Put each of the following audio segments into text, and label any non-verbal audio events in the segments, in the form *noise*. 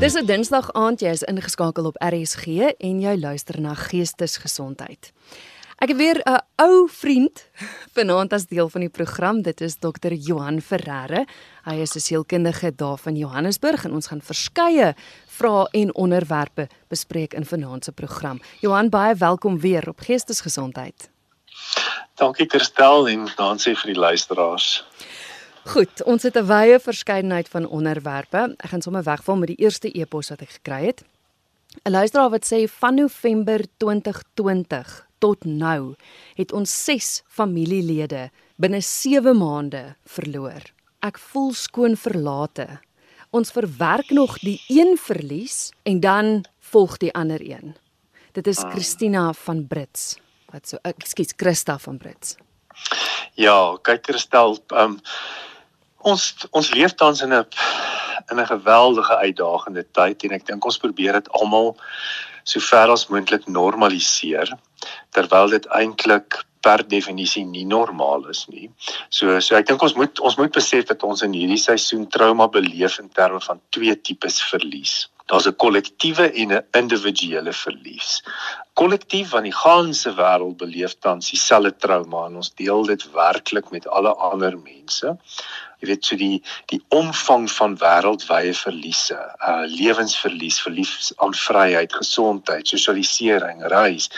Dis 'n Dinsdag aand, jy is ingeskakel op RSG en jy luister na Geestesgesondheid. Ek het weer 'n ou vriend vanaand as deel van die program. Dit is Dr. Johan Ferreira. Hy is 'n sielkundige daar van Johannesburg en ons gaan verskeie vrae en onderwerpe bespreek in vanaand se program. Johan, baie welkom weer op Geestesgesondheid. Dankie Kirstel en dankie vir die luisteraars. Goed, ons het 'n wye verskeidenheid van onderwerpe. Ek gaan sommer wegval met die eerste e-pos wat ek gekry het. 'n Luisteraar wat sê van November 2020 tot nou het ons 6 familielede binne 7 maande verloor. Ek voel skoon verlate. Ons verwerk nog die een verlies en dan volg die ander een. Dit is ah. Christina van Brits. Wat so ekskuus Christa van Brits. Ja, kyk Christel, ehm um, ons ons leef tans in 'n in 'n geweldige uitdagende tyd en ek dink ons probeer dit almal so ver as moontlik normaliseer terwyl dit eintlik per definisie nie normaal is nie. So so ek dink ons moet ons moet besef dat ons in hierdie seisoen trauma beleef in terme van twee tipes verlies. Daar's 'n kollektiewe en 'n individuele verlies. Kollektief van die ganse wêreld beleef tans dieselfde trauma en ons deel dit werklik met alle ander mense jy weet so die die omvang van wêreldwye verliese, uh lewensverlies, verlies aan vryheid, gesondheid, sosialisering, reis,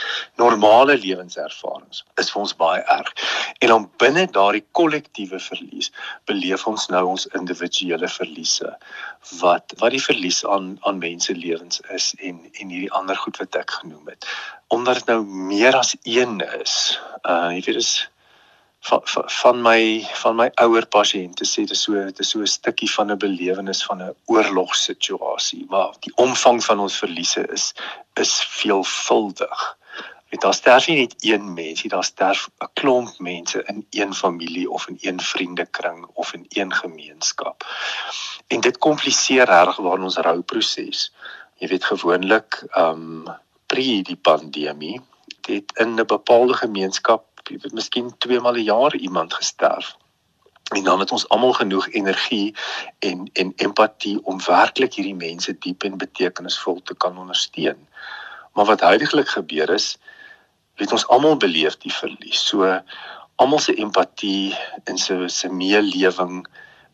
normale lewenservarings is vir ons baie erg. En dan binne daardie kollektiewe verlies beleef ons nou ons individuele verliese wat wat die verlies aan aan mense lewens is en en hierdie ander goed wat ek genoem het. Omdat dit nou meer as een is. Uh jy weet dis van van my van my ouer pasiënte sê dit is so dit is so 'n stukkie van 'n belewenis van 'n oorlogssituasie waar die omvang van ons verliese is is veelvuldig. Dit daar sterf nie net een mens nie, daar sterf 'n klomp mense in een familie of in een vriendekring of in een gemeenskap. En dit kompliseer reg waar ons rouproses. Jy weet gewoonlik ehm um, pre die pandemie het in 'n bepaalde gemeenskap weet miskien twee maal 'n jaar iemand gesterf. En dan het ons almal genoeg energie en en empatie om werklik hierdie mense diep en betekenisvol te kan ondersteun. Maar wat huidigelik gebeur is, weet ons almal beleef die verlies. So almal se empatie en se se meelewing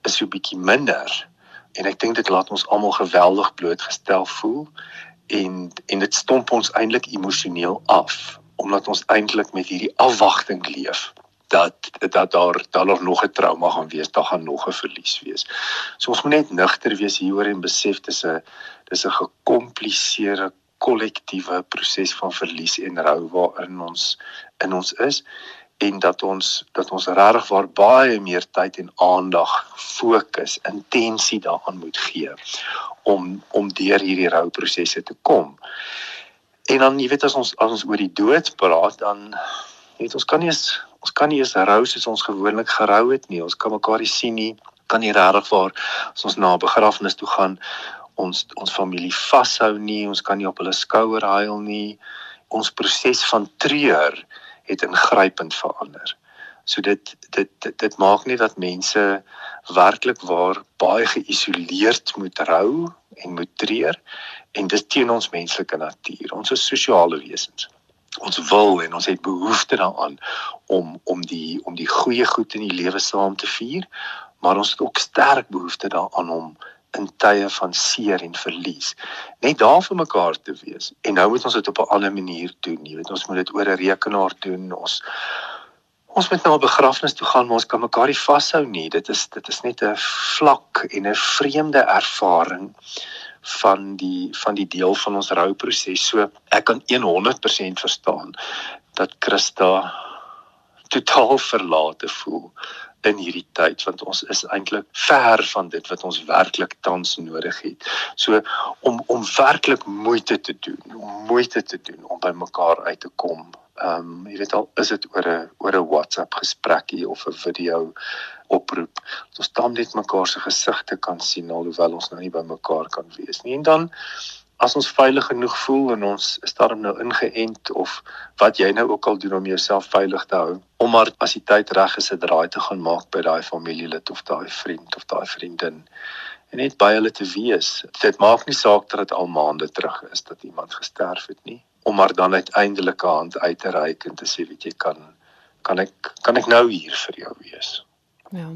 is so bietjie minder. En ek dink dit laat ons almal geweldig blootgestel voel en en dit stomp ons eintlik emosioneel af omdat ons eintlik met hierdie afwagting leef dat dat daar daar nog 'n trauma gaan wees, daar gaan nog 'n verlies wees. So ons moet net nugter wees hieroor en besef dis 'n dis 'n gekompliseerde kollektiewe proses van verlies en rou waarin ons in ons is en dat ons dat ons regtig waar baie meer tyd en aandag fokus, intensie daaraan moet gee om om deur hierdie rouprosesse te kom. En dan jy weet as ons as ons oor die dood praat dan jy weet ons kan nie eens ons kan nie eens rou soos ons gewoonlik gerou het nie. Ons kan mekaar nie sien nie. Kan nie regtig waar as ons na 'n begrafnis toe gaan ons ons familie vashou nie. Ons kan nie op hulle skouer huil nie. Ons proses van treur het ingrypend verander. So dit dit dit, dit maak nie dat mense werklik waar baie geïsoleerd moet rou en moet treur en dis teen ons menslike natuur. Ons is sosiale wesens. Ons wil en ons het behoefte daaraan om om die om die goeie goed in die lewe saam te vier, maar ons het ook sterk behoefte daaraan om in tye van seer en verlies net daar vir mekaar te wees. En nou moet ons dit op 'n ander manier doen. Jy weet, ons moet dit oor 'n rekenaar doen. Ons ons moet na 'n begrafnis toe gaan, maar ons kan mekaar nie vashou nie. Dit is dit is net 'n vlak en 'n vreemde ervaring van die van die deel van ons rouproses. So ek kan 100% verstaan dat Christa totaal verlate voel in hierdie tyd want ons is eintlik ver van dit wat ons werklik tans nodig het. So om om werklik moeite te doen, om moeite te doen om by mekaar uit te kom. Ehm um, jy weet al is dit oor 'n oor 'n WhatsApp gesprekkie of 'n video oproep. Ons dan net mekaar se gesigte kan sien alhoewel ons nou nie by mekaar kan wees nie. En dan as ons veilig genoeg voel en ons is daarom nou ingeënt of wat jy nou ook al doen om jouself veilig te hou om maar as die tyd reg is 'n draai te gaan maak by daai familielid of daai vriend of daai vriendin en net by hulle te wees. Dit maak nie saak dat dit al maande terug is dat iemand gesterf het nie, om maar dan uiteindelik 'n hand uit te reik en te sê weet jy kan kan ek kan ek nou hier vir jou wees. Ja.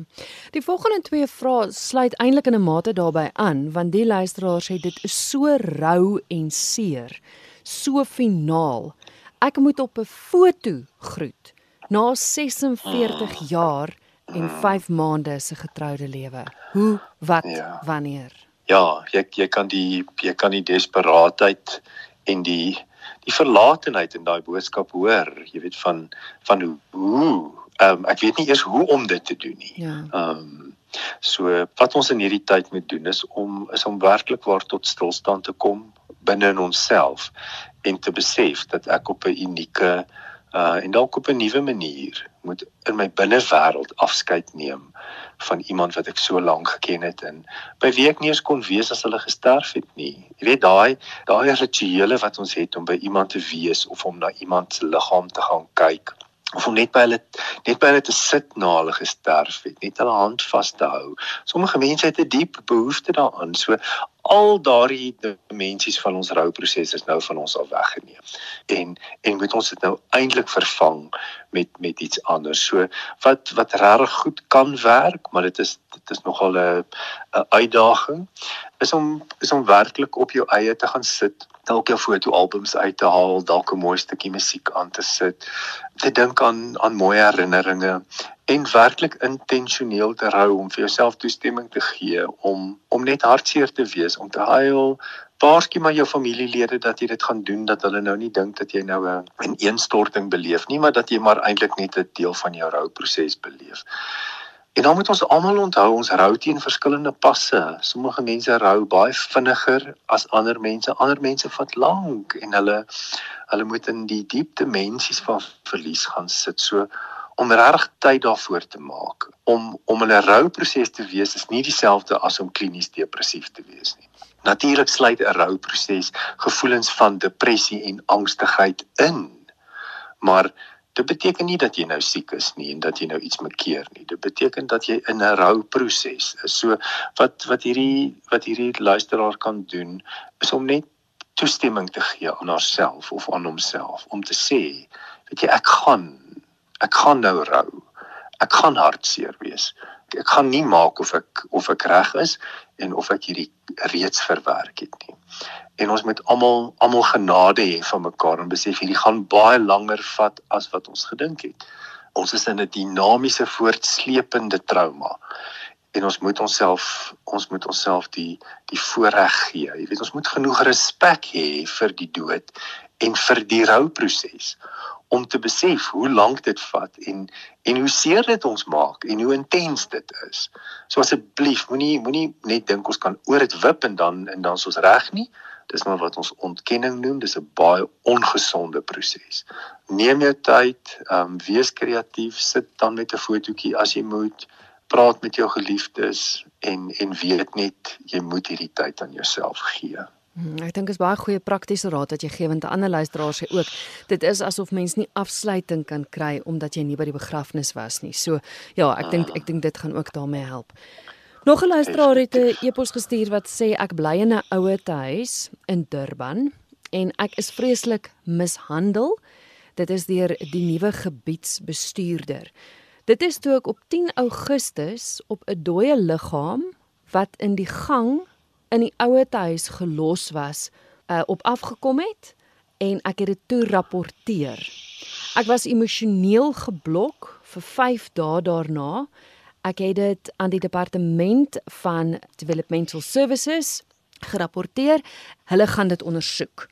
Die volgende twee vrae sluit eintlik in 'n mate daarbey aan want die luisteraar sê dit is so rou en seer, so finaal. Ek moet op 'n foto groet na 46 jaar en 5 maande se getroude lewe. Hoe, wat, ja. wanneer? Ja, jy jy kan die jy kan die desperaatheid en die die verlatenheid in daai boodskap hoor. Jy weet van van hoe hoe um, ek weet nie eers hoe om dit te doen nie. Ja. Ehm um, so wat ons in hierdie tyd moet doen is om is om werklik waar tot stilstand te kom binne in onsself en te besef dat ek op 'n unieke uh en dalk op 'n nuwe manier moet in my binnewêreld afskeid neem van iemand wat ek so lank geken het en by wie ek nie eens kon wees as hulle gesterf het nie. Jy weet daai daai rituele wat ons het om by iemand te wees of om na iemand se liggaam te gaan kyk of om net by hulle net by hulle te sit na hulle gesterf het, net hulle hand vas te hou. Sommige mense het 'n diep behoefte daaraan. So al daardie dimensies van ons rouproses is nou van ons al weggeneem. En en moet ons dit nou eintlik vervang met met iets anders. So wat wat regtig goed kan werk, maar dit is dit is nogal 'n 'n uitdaging is om is om werklik op jou eie te gaan sit dalk jou fotoalbums uit te haal, dalk 'n mooi stukkie musiek aan te sit, te dink aan aan mooi herinneringe en werklik intentioneel te rou om vir jouself toestemming te gee om om net hartseer te wees, om te huil, waarsku maar jou familielede dat jy dit gaan doen dat hulle nou nie dink dat jy nou 'n ineenstorting beleef nie, maar dat jy maar eintlik net 'n deel van jou rouproses beleef. En dan moet ons almal onthou ons rou teen verskillende passe. Sommige mense rou baie vinniger as ander mense. Ander mense vat lank en hulle hulle moet in die diep dimensies van verlies gaan sit. So om reg tyd daarvoor te maak om om 'n rouproses te wees is nie dieselfde as om klinies depressief te wees nie. Natuurlik sluit 'n rouproses gevoelens van depressie en angstigheid in. Maar Dit beteken nie dat jy nou siek is nie en dat jy nou iets mekeer nie. Dit beteken dat jy in 'n rouproses is. So wat wat hierdie wat hierdie luisteraar kan doen is om net toestemming te gee aan haarself of aan homself om te sê, weet jy, ek gaan ek gaan nou rou. Ek gaan hartseer wees. Ek gaan nie maak of ek of ek reg is en of ek hierdie reeds verwerk het nie en ons moet almal almal genade hê van mekaar en besef hierdie gaan baie langer vat as wat ons gedink het. Ons is in 'n dinamiese voortsleepende trauma en ons moet onsself ons moet onsself die die voorreg gee. Jy weet ons moet genoeg respek hê vir die dood en vir die rouproses om te besef hoe lank dit vat en en hoe seer dit ons maak en hoe intens dit is. So asseblief moenie moenie net dink ons kan oor dit wip en dan en dan is ons reg nie. Dis maar wat ons ontkenning noem, dis 'n baie ongesonde proses. Neem jou tyd, ehm um, wees kreatief, sit dan met 'n fotootjie as jy moet, praat met jou geliefdes en en weet net jy moet hierdie tyd aan jouself gee. Hmm, ek dink dit is baie goeie praktiese raad wat jy gee want ander luisteraars sê ook dit is asof mens nie afsluiting kan kry omdat jy nie by die begrafnis was nie. So ja, ek dink ek dink dit gaan ook daarmee help. Nog 'n luisteraar het 'n e-pos gestuur wat sê ek bly in 'n ouer huis in Durban en ek is vreeslik mishandel. Dit is deur die nuwe gebiedsbestuurder. Dit is toe ek op 10 Augustus op 'n dooie liggaam wat in die gang in die ouer huis gelos was, uh, op afgekom het en ek het dit toe rapporteer. Ek was emosioneel geblok vir 5 dae daarna Ek het dit aan die departement van Developmental Services gerapporteer. Hulle gaan dit ondersoek.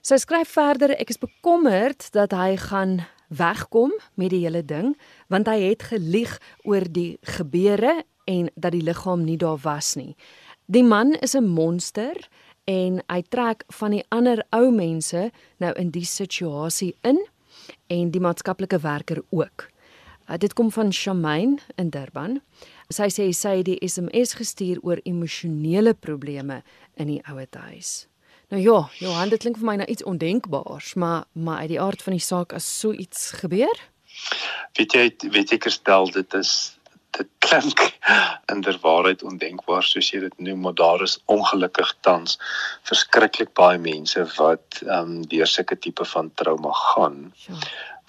Sy skryf verder: Ek is bekommerd dat hy gaan wegkom met die hele ding want hy het gelieg oor die gebeure en dat die liggaam nie daar was nie. Die man is 'n monster en hy trek van die ander ou mense nou in die situasie in en die maatskaplike werker ook. Uh, dit kom van Shamaine in Durban. Sy sê sy het die SMS gestuur oor emosionele probleme in die ouer huis. Nou ja, Johan, dit klink vir my nou iets ondenkbaars, maar maar uit die aard van die saak as so iets gebeur? Weet jy, weet jy kerstel dit is dit klink inderwaarheid ondenkbaar soos jy dit noem, maar daar is ongelukkig tans verskriklik baie mense wat ehm um, deur sulke tipe van trauma gaan.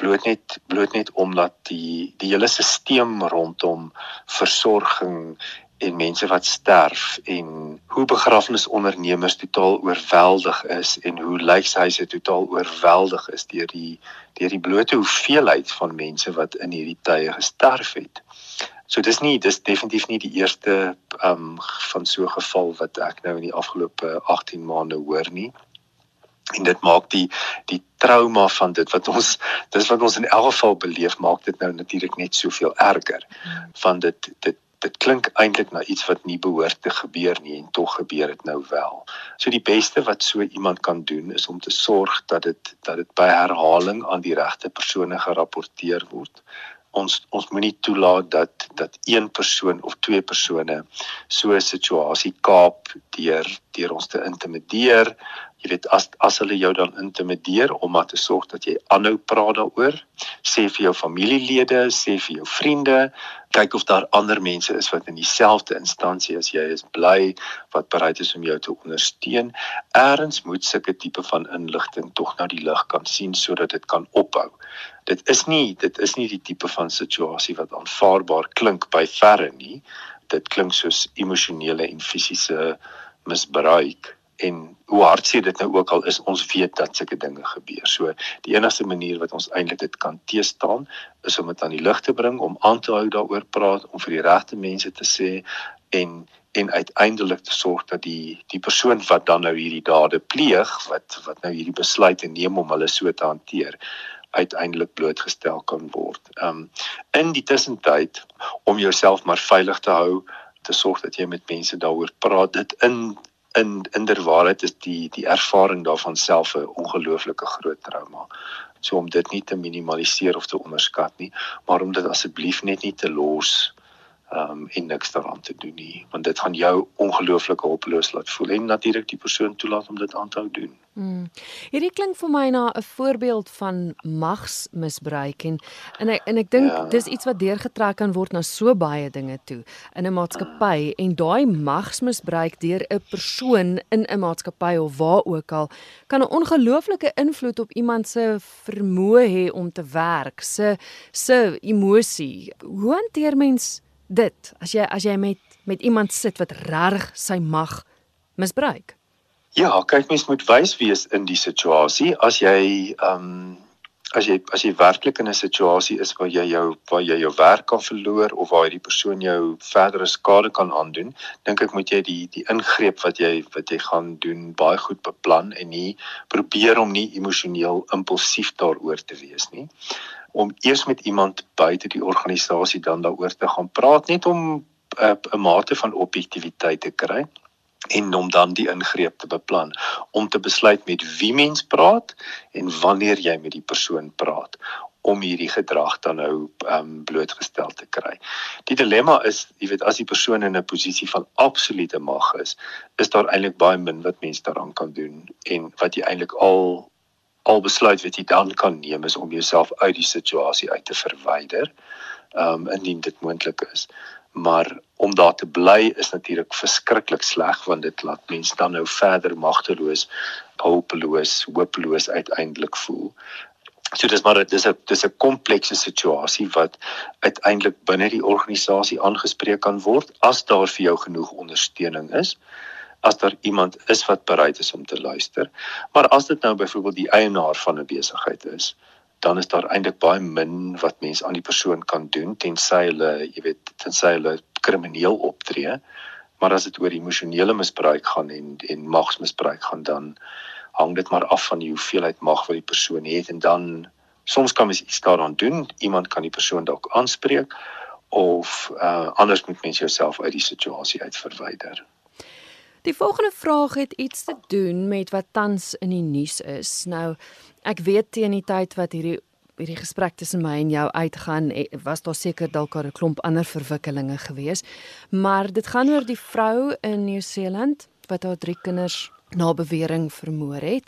Bloot net bloot net omdat die die hele stelsel rondom versorging en mense wat sterf en hoe begrafnisondernemers totaal oorweldig is en hoe lijkhuise totaal oorweldig is deur die deur die blote hoeveelheid van mense wat in hierdie tye gesterf het. So dis nie dis definitief nie die eerste ehm um, van so 'n geval wat ek nou in die afgelope 18 maande hoor nie. En dit maak die die trauma van dit wat ons dis wat ons in elk geval beleef maak dit nou natuurlik net soveel erger. Van dit dit dit klink eintlik na iets wat nie behoort te gebeur nie en tog gebeur dit nou wel. So die beste wat so iemand kan doen is om te sorg dat dit dat dit by herhaling aan die regte persone gerapporteer word. Ons ons moenie toelaat dat dat een persoon of twee persone so 'n situasie kaap deur deur ons te intimideer. Jy weet as as hulle jou dan intimideer om maar te sorg dat jy aanhou praat daaroor sê vir jou familielede sê vir jou vriende kyk of daar ander mense is wat in dieselfde instansie as jy is bly wat bereid is om jou te ondersteun. Eers moet sulke tipe van inligting tog na die lig kan sien sodat dit kan ophou dit is nie dit is nie die tipe van situasie wat aanvaarbaar klink by verre nie dit klink soos emosionele en fisiese misbruik en hoe hartseer dit nou ook al is ons weet dat sulke dinge gebeur. So die enigste manier wat ons eintlik dit kan teestaan is om dit aan die lig te bring, om aan te hou daaroor praat, om vir die regte mense te sê en en uiteindelik te sorg dat die die persoon wat dan nou hierdie dade pleeg wat wat nou hierdie besluit neem om hulle so te hanteer uiteindelik blootgestel kan word. Um in die tussentyd om jouself maar veilig te hou, te sorg dat jy met mense daaroor praat, dit in in inderwaarheid is die die ervaring daarvan self 'n ongelooflike groot trauma. So om dit nie te minimaliseer of te onderskat nie, maar om dit asseblief net nie te los um en niks daaraan te doen nie, want dit gaan jou ongelooflik hulpeloos laat voel en natuurlik die persoon toelaat om dit aan te hou doen. Hmm. Hierdie klink vir my na 'n voorbeeld van magsmisbruik en en ek en ek dink ja. dis iets wat deurgetrek kan word na so baie dinge toe in 'n maatskappy en daai magsmisbruik deur 'n persoon in 'n maatskappy of waar ook al kan 'n ongelooflike invloed op iemand se vermoë hê om te werk, se se emosie. Hoe hanteer mens dit as jy as jy met met iemand sit wat reg sy mag misbruik? Ja, kyk mens moet wys wees in die situasie as jy ehm um, as jy as jy werklik in 'n situasie is waar jy jou waar jy jou werk kan verloor of waar hierdie persoon jou verdere skade kan aandoen, dink ek moet jy die die ingreep wat jy wat jy gaan doen baie goed beplan en nie probeer om nie emosioneel impulsief daaroor te wees nie. Om eers met iemand buite die organisasie dan daaroor te gaan praat net om eh, 'n mate van objektiviteit te kry en om dan die ingreep te beplan om te besluit met wie mens praat en wanneer jy met die persoon praat om hierdie gedrag dan nou um blootgestel te kry. Die dilemma is, jy weet, as die persoon in 'n posisie van absolute mag is, is daar eintlik baie min wat mens daaraan kan doen en wat jy eintlik al al besluit wat jy dan kan neem is om jouself uit die situasie uit te verwyder. Um indien dit moontlik is maar om daar te bly is natuurlik verskriklik sleg want dit laat mense dan nou verder magteloos, hulpeloos, hopeloos uiteindelik voel. So dis maar dis 'n dis 'n komplekse situasie wat uiteindelik binne die organisasie aangespreek kan word as daar vir jou genoeg ondersteuning is as daar iemand is wat bereid is om te luister. Maar as dit nou byvoorbeeld die eienaar van 'n besigheid is, dan is daar eintlik baie min wat mens aan die persoon kan doen tensy hulle, jy weet, tensy hulle krimineel optree. Maar as dit oor emosionele misbruik gaan en en magsmisbruik gaan dan hang dit maar af van die hoeveelheid mag wat die persoon het en dan soms kan mens iets daaraan doen. Iemand kan die persoon dalk aanspreek of uh, anders moet mens jouself uit die situasie uit verwyder. Die volgende vraag het iets te doen met wat tans in die nuus is. Nou, ek weet teen die tyd wat hierdie hierdie gesprek tussen my en jou uitgaan, eh, was daar seker dalk 'n klomp ander verwikkelinge gewees. Maar dit gaan oor die vrou in Nieu-Seeland wat haar drie kinders na bewering vermoor het.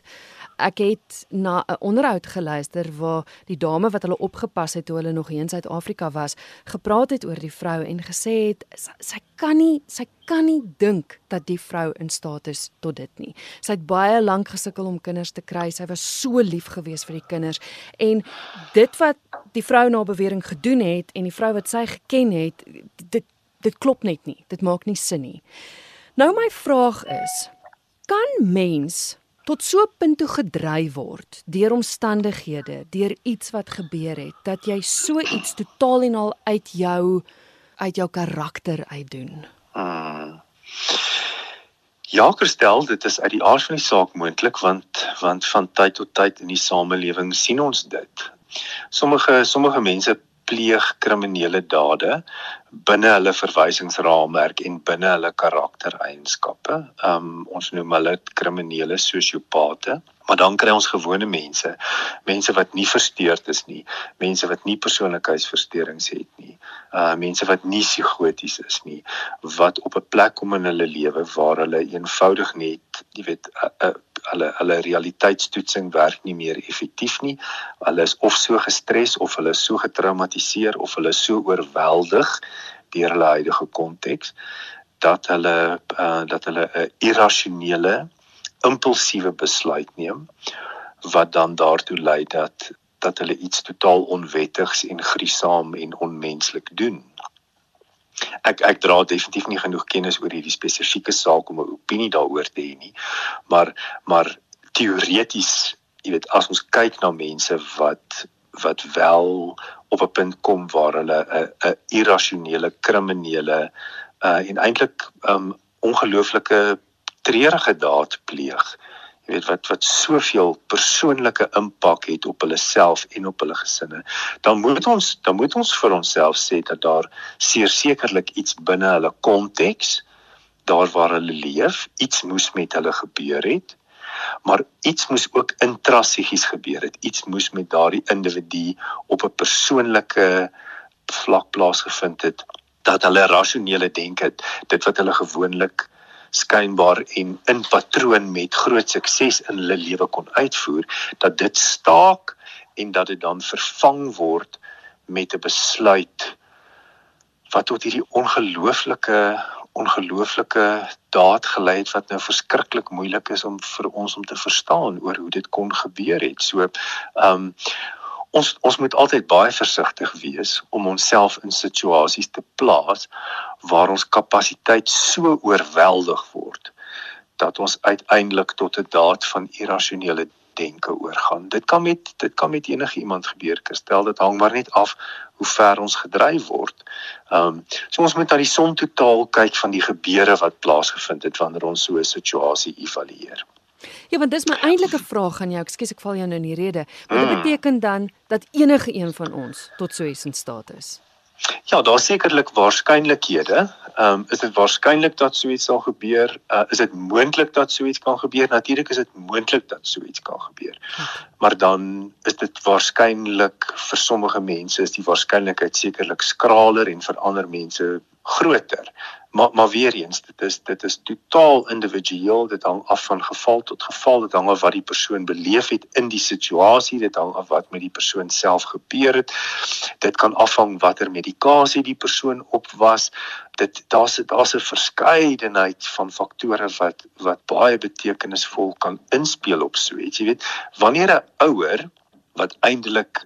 Ek het na 'n onderhoud geluister waar die dame wat hulle opgepas het toe hulle nog in Suid-Afrika was, gepraat het oor die vrou en gesê het sy, sy kan nie sy kan nie dink dat die vrou in staat is tot dit nie. Sy het baie lank gesukkel om kinders te kry. Sy was so lief gewees vir die kinders en dit wat die vrou na bewering gedoen het en die vrou wat sy geken het, dit dit klop net nie. Dit maak nie sin nie. Nou my vraag is, kan mens tot so 'n punt toe gedryf word deur omstandighede, deur iets wat gebeur het dat jy so iets totaal en al uit jou uit jou karakter uitdoen. Hmm. Ja, Christel, dit is uit die aard van die saak moontlik want want van tyd tot tyd in die samelewing sien ons dit. Sommige sommige mense pleeg kriminele dade binne hulle verwysingsraamwerk en binne hulle karaktereienskappe. Um ons noem hulle kriminele sosiopate. Maar dan kry ons gewone mense, mense wat nie versteurd is nie, mense wat nie persoonlikheidsversteurings het nie, uh mense wat nie psigoties is nie, wat op 'n plek kom in hulle lewe waar hulle eenvoudig net, jy weet, 'n uh, uh, hulle hulle realiteitstoetsing werk nie meer effektief nie. Hulle is of so gestres of hulle is so getraumatiseer of hulle is so oorweldig deur hulle huidige konteks dat hulle uh, dat hulle 'n irrasionele impulsiewe besluit neem wat dan daartoe lei dat dat hulle iets totaal onwettigs en griesaam en onmenslik doen. Ek ek dra definitief nie genoeg kennis oor hierdie spesifieke saak om 'n opinie daaroor te hê nie. Maar maar teoreties, jy weet, as ons kyk na mense wat wat wel op 'n punt kom waar hulle 'n 'n irrasionele kriminele uh en eintlik um ongelooflike treurige daad pleeg. Jy weet wat wat soveel persoonlike impak het op hulle self en op hulle gesinne. Dan moet ons dan moet ons vir onsself sê dat daar sekerlik iets binne hulle konteks daar waar hulle leef, iets moes met hulle gebeur het. Maar iets moes ook intrasegies gebeur het. Iets moes met daardie individu op 'n persoonlike vlak plaasgevind het dat hulle rasionele denke dit wat hulle gewoonlik skynbaar en in patroon met groot sukses in hulle lewe kon uitvoer dat dit staak en dat dit dan vervang word met 'n besluit wat tot hierdie ongelooflike ongelooflike daad gelei het wat nou verskriklik moeilik is om vir ons om te verstaan oor hoe dit kon gebeur het. So ehm um, ons ons moet altyd baie versigtig wees om onsself in situasies te plaas waar ons kapasiteit so oorweldig word dat ons uiteindelik tot 'n daad van irrasionele denke oorgaan. Dit kan met dit kan met enige iemand gebeur. Stel dit hang maar net af hoe ver ons gedryf word. Ehm um, so ons moet na die som totaal kyk van die gebeure wat plaasgevind het wanneer ons so 'n situasie evalueer. Ja, want dis my eintlike vraag aan jou. Ekskuus, ek val jou nou in die rede. Maar dit hmm. beteken dan dat enige een van ons tot so iets in staat is. Ja, daar sekerlik waarskynlikhede. Ehm um, is dit waarskynlik dat so iets sal gebeur? Uh, is dit moontlik dat so iets kan gebeur? Natuurlik is dit moontlik dat so iets kan gebeur. Maar dan is dit waarskynlik vir sommige mense is die waarskynlikheid sekerlik skraler en vir ander mense groter. Maar maar weer eens, dit is dit is totaal individueel. Dit hang af van geval tot geval. Dit hang af wat die persoon beleef het in die situasie. Dit hang af wat met die persoon self gebeur het. Dit kan afhang watter medikasie die persoon op was. Dit daar's daar's 'n verskeidenheid van faktore wat wat baie betekenisvol kan inspel op so iets. Jy weet, wanneer 'n ouer wat eintlik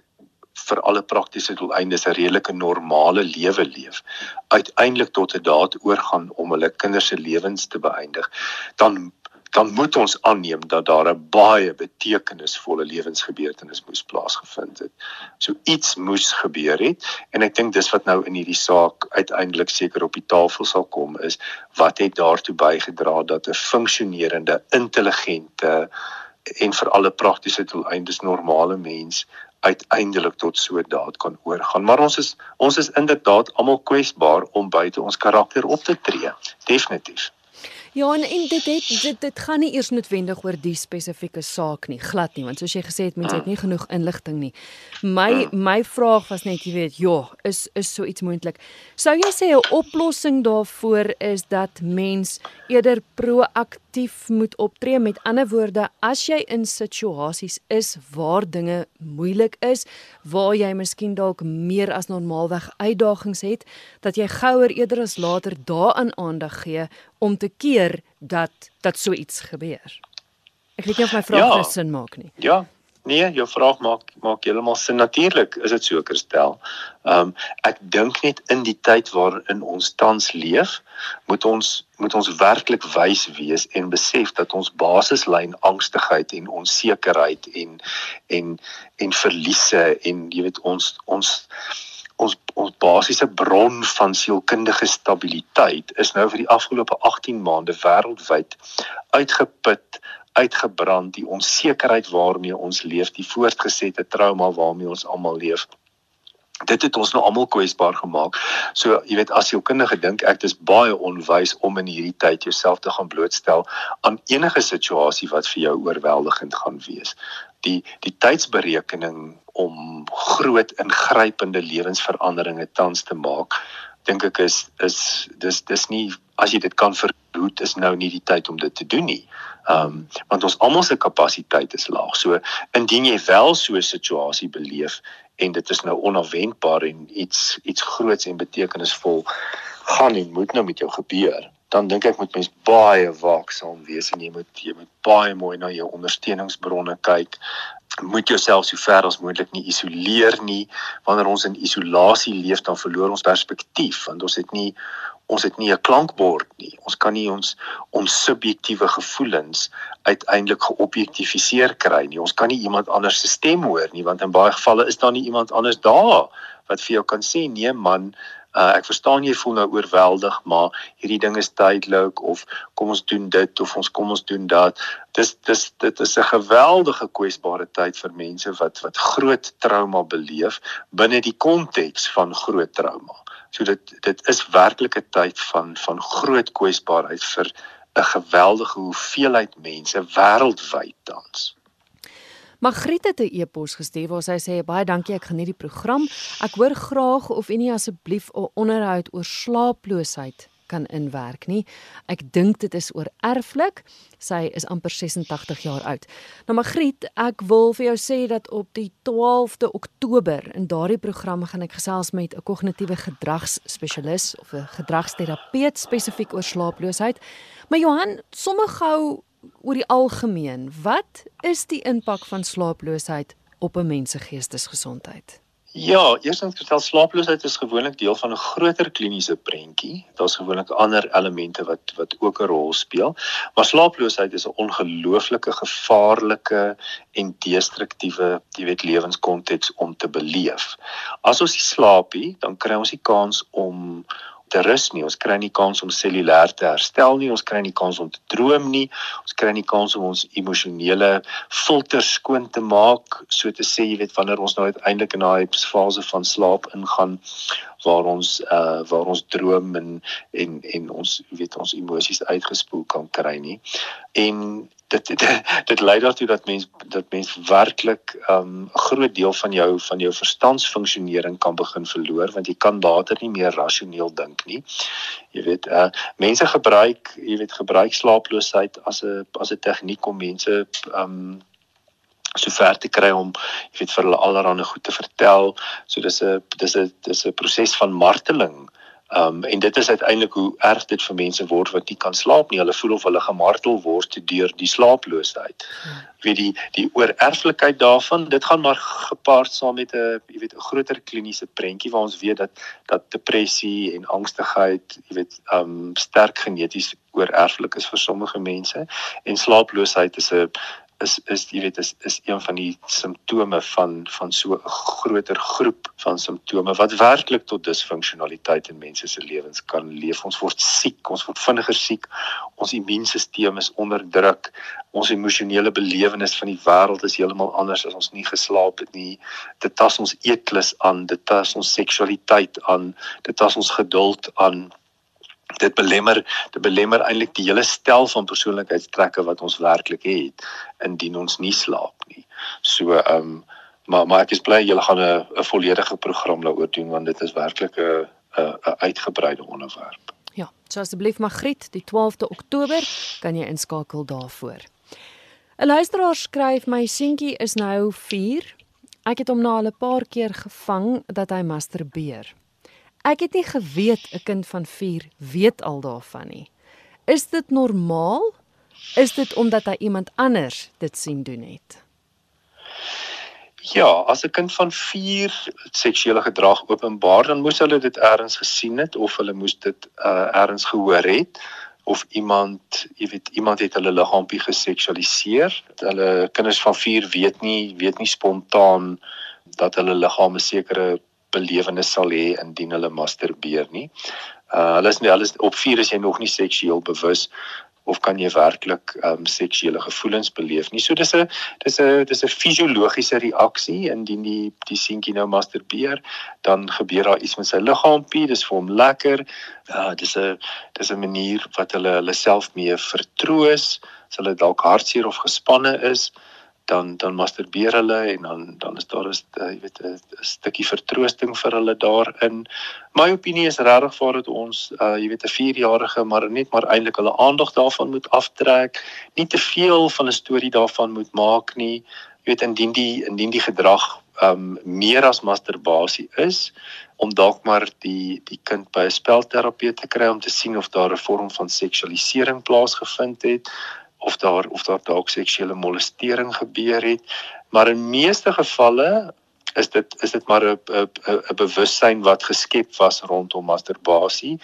vir alle praktiese doeleindes 'n redelike normale lewe leef, uiteindelik tot 'n daad oorgaan om hulle kinders se lewens te beëindig, dan dan moet ons aanneem dat daar 'n baie betekenisvolle lewensgebeurtenis moes plaasgevind het. So iets moes gebeur het en ek dink dis wat nou in hierdie saak uiteindelik seker op die tafel sal kom is wat het daartoe bygedra dat 'n funksionerende, intelligente en vir alle praktiese doeleindes normale mens uiteindelik tot so 'n daad kan oorgaan. Maar ons is ons is inderdaad almal kwesbaar om buite ons karakter op te tree. Definitief. Ja, en, en dit het dit dit gaan nie eers noodwendig oor die spesifieke saak nie, glad nie, want soos jy gesê het, mense het nie genoeg inligting nie. My my vraag was net, jy weet, ja, is is so iets moontlik. Sou jy sê 'n oplossing daarvoor is dat mens eerder proaktief proaktief moet optree. Met ander woorde, as jy in situasies is waar dinge moeilik is, waar jy miskien dalk meer as normaalweg uitdagings het, dat jy gouer eerder as later daaraan aandag gee om te keer dat dat so iets gebeur. Ek weet nie of my vraag ja. sin maak nie. Ja, Nee, jou vraag maak maak heeltemal sin. Natuurlik is dit so kerstel. Ehm um, ek dink net in die tyd waarin ons tans leef, moet ons moet ons werklik wys wees en besef dat ons basislyn angstigheid en onsekerheid en en en verliese en jy weet ons ons ons ons basiese bron van sielkundige stabiliteit is nou vir die afgelope 18 maande wêreldwyd uitgeput uitgebrand, die onsekerheid waarmee ons leef, die voortgesette trauma waarmee ons almal leef. Dit het ons nou almal kwesbaar gemaak. So, jy weet, as jy kundige dink ek dis baie onwys om in hierdie tyd jouself te gaan blootstel aan enige situasie wat vir jou oorweldigend gaan wees. Die die tydsberekening om groot ingrypende lewensveranderinge tans te maak, dink ek is is dis dis nie as jy dit kan verhoed is nou nie die tyd om dit te doen nie. Ehm um, want ons almal se kapasiteit is laag. So indien jy wel so 'n situasie beleef en dit is nou onverwendbaar en iets iets groots en betekenisvol gaan en moet nou met jou gebeur, dan dink ek moet mens baie waaksaam wees en jy moet jy moet baie mooi na jou ondersteuningsbronne kyk moet jouself so ver as moontlik nie isoleer nie. Wanneer ons in isolasie leef, dan verloor ons perspektief want ons het nie ons het nie 'n klankbord nie. Ons kan nie ons ons subjektiewe gevoelens uiteindelik geobjektifiseer kry nie. Ons kan nie iemand anders se stem hoor nie want in baie gevalle is daar nie iemand anders daar wat vir jou kan sê nee man, Uh, ek verstaan jy voel nou oorweldig, maar hierdie ding is tydelik of kom ons doen dit of ons kom ons doen dat. Dis dis dit is 'n geweldige kwesbare tyd vir mense wat wat groot trauma beleef binne die konteks van groot trauma. So dit dit is werklik 'n tyd van van groot kwesbaarheid vir 'n geweldige hoeveelheid mense wêreldwyd tans. Magriet het 'n e-pos gestuur waar sy sê baie dankie ek geniet die program. Ek hoor graag of u nie asseblief 'n onderhoud oor slaaploosheid kan inwerk nie. Ek dink dit is oor erflik. Sy is amper 86 jaar oud. Nou Magriet, ek wil vir jou sê dat op die 12de Oktober in daardie program gaan ek gesels met 'n kognitiewe gedragsspesialis of 'n gedragsterapeut spesifiek oor slaaploosheid. Maar Johan, sommer gou oor die algemeen, wat is die impak van slaaploosheid op 'n mens se geestesgesondheid? Ja, eerstens vertel slaaploosheid is gewoonlik deel van 'n groter kliniese prentjie. Daar's gewoonlik ander elemente wat wat ook 'n rol speel, maar slaaploosheid is 'n ongelooflike gevaarlike en destruktiewe, jy weet, lewenskonteks om te beleef. As ons nie slaap nie, dan kry ons nie kans om te rus nie. Ons kry nie kans om cellulêr te herstel nie. Ons kry nie kans om te droom nie. Ons kry nie kans om ons emosionele filter skoon te maak, so te sê, jy weet, wanneer ons nou uiteindelik in daai fase van slaap ingaan waar ons uh waar ons droom en en en ons weet ons emosies uitgespoel kan kry nie. En dit *laughs* dit, dit lei daartoe dat mens dat mens werklik um 'n groot deel van jou van jou verstandsfunksionering kan begin verloor want jy kan later nie meer rasioneel dink nie. Jy weet, uh mense gebruik, jy weet, gebruik slaaploosheid as 'n as 'n tegniek om mense um so ver te kry om jy weet vir hulle allerhande goed te vertel. So dis 'n dis 'n dis 'n proses van marteling Um en dit is uiteindelik hoe erg dit vir mense word wat nie kan slaap nie. Hulle voel of hulle gemartel word deur die slaaploosheid. Hmm. weet die die oorerflikheid daarvan, dit gaan maar gepaard saam met 'n jy weet 'n groter kliniese prentjie waar ons weet dat dat depressie en angstigheid, jy weet, um sterk geneties oorerflik is vir sommige mense en slaaploosheid is 'n is is jy weet is is een van die simptome van van so 'n groter groep van simptome wat werklik tot disfunksionaliteit in mense se lewens kan leef. Ons word siek, ons word vinniger siek. Ons immuunstelsel is onderdruk. Ons emosionele belewenis van die wêreld is heeltemal anders as ons nie geslaap het nie. Dit tas ons eetlus aan, dit tas ons seksualiteit aan, dit tas ons geduld aan dit belemmer dit belemmer eintlik die hele stel van persoonlikheidstrekke wat ons werklik het indien ons nie slaap nie. So ehm um, maar maar ek is bly julle gaan 'n volledige program daaroor doen want dit is werklik 'n 'n uitgebreide onderwerp. Ja, so asseblief Magriet, die 12de Oktober kan jy inskakel daarvoor. 'n Luisteraar skryf my seentjie is nou 4. Ek het hom na 'n paar keer gevang dat hy masturbeer. Ek het nie geweet 'n kind van 4 weet al daarvan nie. Is dit normaal? Is dit omdat hy iemand anders dit sien doen het? Ja, as 'n kind van 4 seksuele gedrag openbaar, dan moes hulle dit eers gesien het of hulle moes dit uh eers gehoor het of iemand, jy weet, iemand het hulle liggaampie geseksualiseer. Hulle kinders van 4 weet nie weet nie spontaan dat hulle liggaam 'n sekere belewenis sal hê indien hulle masturbeer nie. Uh hulle is nie hulle is op 4 is jy nog nie seksueel bewus of kan jy werklik ehm um, seksuele gevoelens beleef nie. So dis 'n dis 'n dis 'n fisiologiese reaksie indien die die seentjie nou masturbeer, dan gebeur daar iets met sy liggaampie, dis vir hom lekker. Ja, uh, dis 'n dis 'n manier wat hulle hulle self mee vertroos, as hulle dalk hartseer of gespanne is dan dan masturbeer hulle en dan dan is daar is uh, jy weet 'n stukkie vertroosting vir hulle daarin. My opinie is regtig vir dat ons uh, jy weet 'n 4-jarige maar net maar eintlik hulle aandag daarvan moet aftrek, nie te veel van 'n storie daarvan moet maak nie. Jy weet indien die indien die gedrag um meer as masturbasie is om dalk maar die die kind by 'n spelterapeut te kry om te sien of daar 'n vorm van seksualisering plaasgevind het of daar of daar dalk seksuele molestering gebeur het. Maar in meeste gevalle is dit is dit maar 'n 'n bewussyn wat geskep was rondom masturbasie.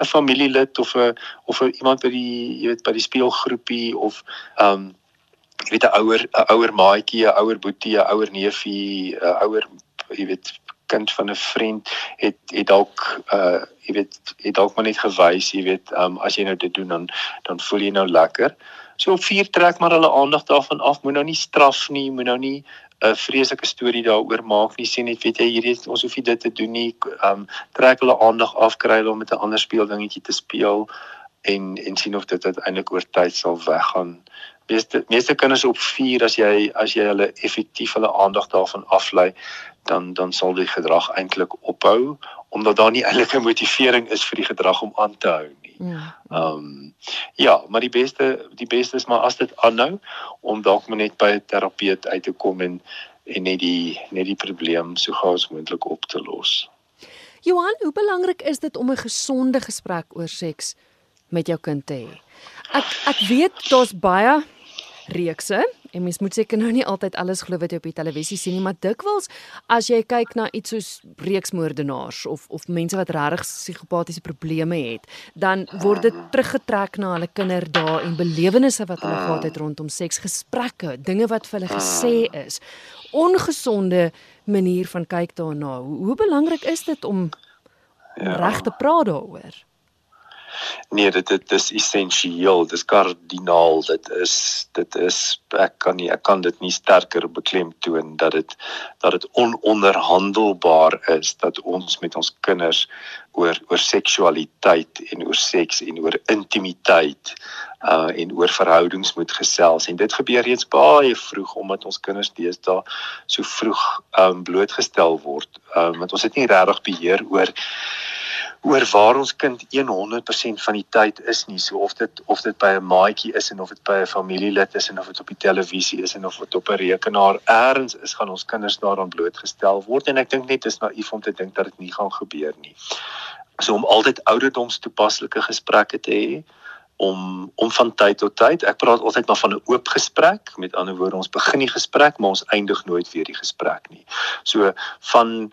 'n Familielid of 'n of 'n iemand by die jy weet by die speelgroepie of um jy weet 'n ouer 'n ouer maatjie, 'n ouer boetie, 'n ouer neefie, 'n ouer jy weet kind van 'n vriend het het dalk uh jy weet het dalk maar net gewys, jy weet, um as jy nou dit doen dan dan voel jy nou lekker. So op vier trek maar hulle aandag daarvan af. Moet nou nie straf nie, moet nou nie 'n uh, vreeslike storie daaroor maak nie. Sê net weet jy hierdie ons hoef nie dit te doen nie. Um trek hulle aandag af kry hulle om met 'n ander speeldingetjie te speel en en sien of dit uiteindelik oor tyd sal weggaan. Meeste meeste kinders op 4 as jy as jy hulle effektief hulle aandag daarvan aflei, dan dan sal die gedrag eintlik ophou omdat daar nie eintlik 'n motivering is vir die gedrag om aan te hou nie. Ja. Ehm um, ja, maar die beste die beste is maar as dit aanhou om dalk maar net by 'n terapeut uit te kom en en net die net die probleem so gou as moontlik op te los. Johan, hoe belangrik is dit om 'n gesonde gesprek oor seks met jou kind te hê? Ek ek weet daar's baie reekse en mens moet seker nou nie altyd alles glo wat jy op die televisie sien nie, maar dikwels as jy kyk na iets soos reeksmoordenaars of of mense wat regtig psigopatiese probleme het, dan word dit teruggetrek na hulle kinderdae en belewennisse wat hulle gehad het rondom seks, gesprekke, dinge wat vir hulle gesê is. Ongesonde manier van kyk daarna. Hoe, hoe belangrik is dit om ja. reg te praat daaroor? Nee, dit dit is essensieel, dis kardinaal, dit is dit is ek kan nie ek kan dit nie sterker beklemtoon dat dit dat dit ononderhandelbaar is dat ons met ons kinders oor oor seksualiteit en oor seks en oor intimiteit uh en oor verhoudings moet gesels. En dit gebeur reeds baie vroeg omdat ons kinders deesdae so vroeg um blootgestel word. Um want ons het nie regtig beheer oor oor waar ons kind 100% van die tyd is nie so of dit of dit by 'n maatjie is en of dit by 'n familielid is en of dit op die televisie is en of dit op 'n rekenaar eers is gaan ons kinders daaraan blootgestel word en ek dink net is naïef om te dink dat dit nie gaan gebeur nie. So om altyd ouderdomstoepaslike gesprekke te hê om om van tyd tot tyd ek praat altyd maar van 'n oop gesprek met ander woorde ons begin die gesprek maar ons eindig nooit weer die gesprek nie. So van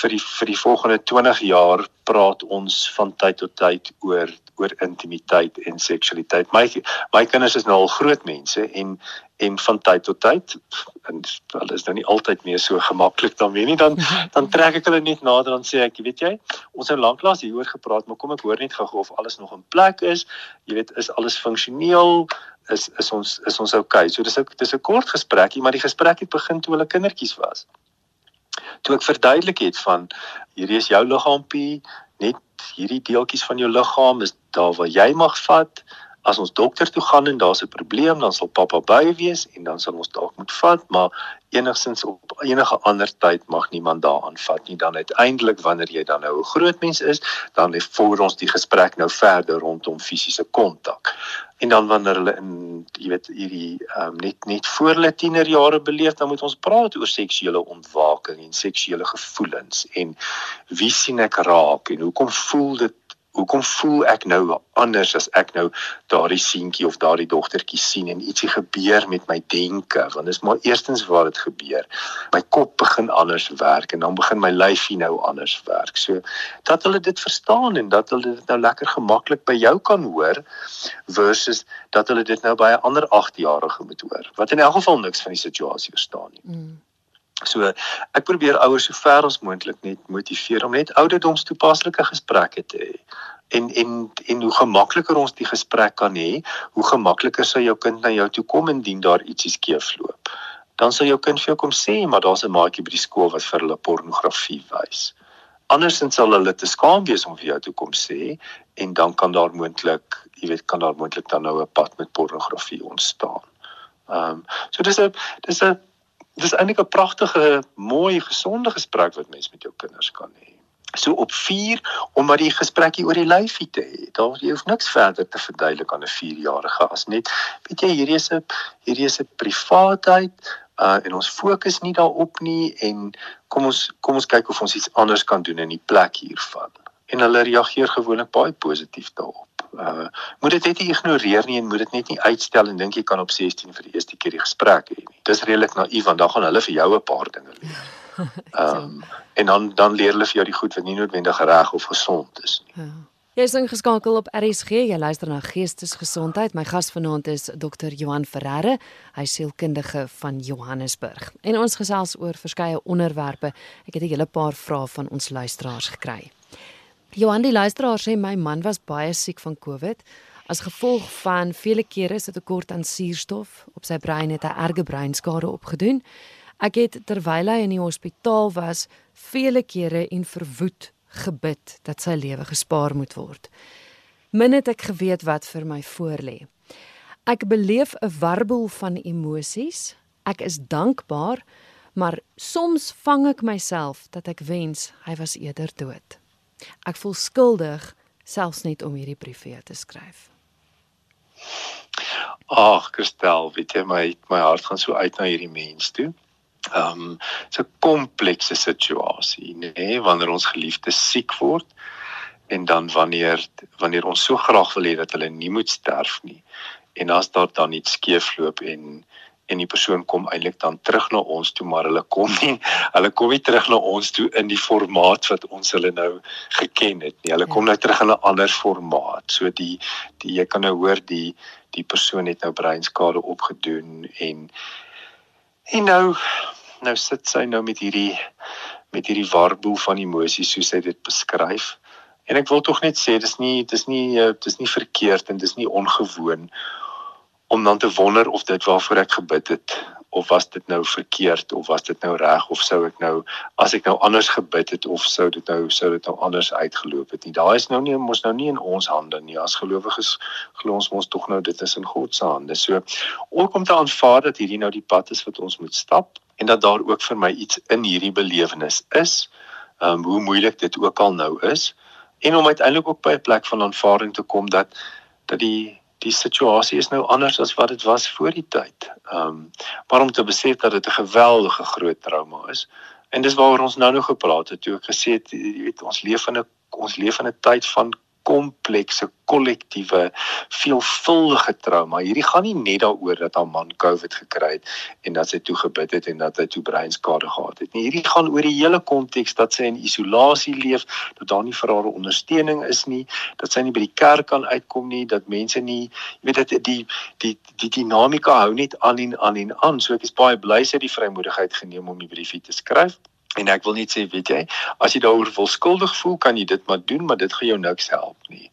vir die vir die volgende 20 jaar praat ons van tyd tot tyd oor oor intimiteit en seksualiteit. My my kinders is nou al groot mense en en van tyd tot tyd. En hulle is nou nie altyd meer so gemaklik dan weer nie. Dan dan trek ek hulle net nader dan sê ek weet jy ons het lanklaas hieroor gepraat maar kom ek hoor net gou of alles nog in plek is. Jy weet is alles funksioneel? Is is ons is ons okay. so dis 'n dis 'n kort gesprekkie maar die gesprek het begin toe hulle kindertjies was. Toe ek verduidelik het van hierdie is jou liggaampie net hierdie deeltjies van jou liggaam is daar waar jy mag vat as ons dokter toe gaan en daar's 'n probleem, dan sal pappa by wees en dan sal ons dalk moet vat, maar enigsins op enige ander tyd mag niemand daaraan vat nie. Dan uiteindelik wanneer jy dan nou 'n groot mens is, dan lê voor ons die gesprek nou verder rondom fisiese kontak. En dan wanneer hulle in jy weet hierdie um, net net voor hulle tienerjare beleef, dan moet ons praat oor seksuele ontwaking en seksuele gevoelens en wie sien ek raak en hoekom voel dit hoekom voel ek nou anders as ek nou daardie seentjie of daardie dogtertjie sien en ietsie gebeur met my denke? Want dis maar eerstens waar dit gebeur. My kop begin anders werk en dan begin my lyfie nou anders werk. So dat hulle dit verstaan en dat hulle dit nou lekker gemaklik by jou kan hoor versus dat hulle dit nou by 'n ander 8-jarige moet hoor. Wat in elk geval niks van die situasie verstaan nie. Mm. So ek probeer ouers so ver as moontlik net motiveer om net ouderdomstoepaslike gesprekke te hê. En en en hoe gemakliker ons die gesprek kan hê, hoe gemakliker sal jou kind na jou toe kom indien daar ietsie skeefloop. Dan sal jou kind vir jou kom sê, maar daar's 'n maatjie by die skool wat vir hulle pornografie wys. Andersins sal hulle te skaam wees om vir jou toe kom sê en dan kan daar moontlik, jy weet, kan daar moontlik dan nou 'n pad met pornografie ontstaan. Ehm um, so dis 'n dis 'n dis eintlik 'n pragtige, mooi, gesonde gesprek wat mens met jou kinders kan hê. So op 4 om maar die gesprekkie oor die lyfie te hê. Daar jy hoef niks verder te verduidelik aan 'n 4-jarige as net weet jy hierdie is 'n hierdie is 'n privaatheid uh en ons fokus nie daarop nie en kom ons kom ons kyk of ons iets anders kan doen in die plek hiervan. En hulle reageer gewoonlik baie positief daarop uh moet dit net nie ignoreer nie en moet dit net nie uitstel en dink jy kan op 16 vir die eerste keer die gesprek hê nie. Dis redelik naïef want dan gaan hulle vir jou 'n paar dinge leer. *laughs* Ehm um, en dan dan leer hulle vir jou die goed wat nie noodwendig reg of gesond is nie. Ja. Jy is ingeskakel op RSG. Jy luister na Geestesgesondheid. My gas vanaand is Dr. Johan Ferreira, hy sielkundige van Johannesburg. En ons gesels oor verskeie onderwerpe. Ek het 'n hele paar vrae van ons luisteraars gekry. Johan die luisteraar sê my man was baie siek van COVID as gevolg van vele kere se tekort aan suurstof op sy brein het hy erge breinskade opgedoen. Ek het terwyl hy in die hospitaal was vele kere en verwoed gebid dat sy lewe gespaar moet word. Min het ek geweet wat vir my voorlê. Ek beleef 'n warbel van emosies. Ek is dankbaar, maar soms vang ek myself dat ek wens hy was eerder dood. Ek voel skuldig selfs net om hierdie brief vir jou te skryf. Ag, Christel, weet jy my my hart gaan so uit na hierdie mens toe. Ehm, um, dit's 'n komplekse situasie, nê, nee, wanneer ons geliefdes siek word en dan wanneer wanneer ons so graag wil hê dat hulle nie moet sterf nie. En as daar dan iets skeefloop en en die persoon kom eintlik dan terug na ons toe maar hulle kom nie hulle kom nie terug na ons toe in die formaat wat ons hulle nou geken het nie hulle ja. kom nou terug in 'n ander formaat so die die jy kan nou hoor die die persoon het nou breinskade opgedoen en en nou nou sit sy nou met hierdie met hierdie warboel van emosies soos hy dit beskryf en ek wil tog net sê dis nie dis nie eh, dis nie verkeerd en dis nie ongewoon om dan te wonder of dit waarvoor ek gebid het of was dit nou verkeerd of was dit nou reg of sou ek nou as ek nou anders gebid het of sou dit nou sou dit nou anders uitgeloop het nie. Daai is nou nie mos nou nie in ons hande nie. As gelowiges glo ons mos tog nou dit is in God se hande. So ook om te aanvaar dat hierdie nou die pad is wat ons moet stap en dat daar ook vir my iets in hierdie belewenis is um, hoe moeilik dit ook al nou is en om uiteindelik ook by 'n plek van aanvaarding te kom dat dat die die situasie is nou anders as wat dit was voor die tyd. Ehm um, maar om te besef dat dit 'n geweldige groot trauma is. En dis waaroor ons nou nog gepraat het toe ek gesê het jy weet ons leef in 'n ons leef in 'n tyd van komplekse kollektiewe veelvuldige trauma. Hierdie gaan nie net daaroor dat haar man COVID gekry het en dat sy toe gebid het en dat hy toe breinskade gehad het nie. Hierdie gaan oor die hele konteks dat sy in isolasie leef, dat daar nie vir haar ondersteuning is nie, dat sy nie by die kerk kan uitkom nie, dat mense nie, jy weet dit die die die dinamika hou net aan en aan en aan. So ek is baie bly sy het die vrymoedigheid geneem om die briefie te skryf. En ek wil net sê, weet jy, as jy daaroor wil skuldig voel, kan jy dit maar doen, maar dit gaan jou niks help nie.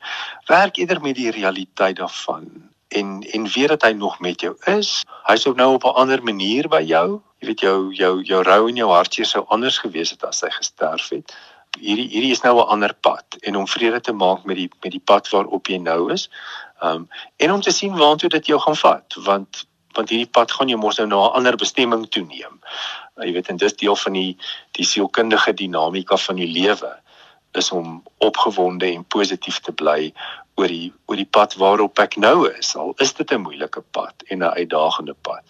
Werk eerder met die realiteit daarvan en en weet dat hy nog met jou is. Hy's ook nou op 'n ander manier by jou. Jy weet jou jou jou rou en jou hartseer sou anders gewees het as hy gesterf het. Hierdie hierdie is nou 'n ander pad en om vrede te maak met die met die pad waarop jy nou is, Um en om te sien waartoe dit jou gaan vat, want want hierdie pad gaan jou mos nou na 'n ander bestemming toe neem. Uh, jy weet en dis deel van die die sielkundige dinamika van die lewe is om opgewonde en positief te bly oor die oor die pad waarop ek nou is. Al is dit 'n moeilike pad en 'n uitdagende pad.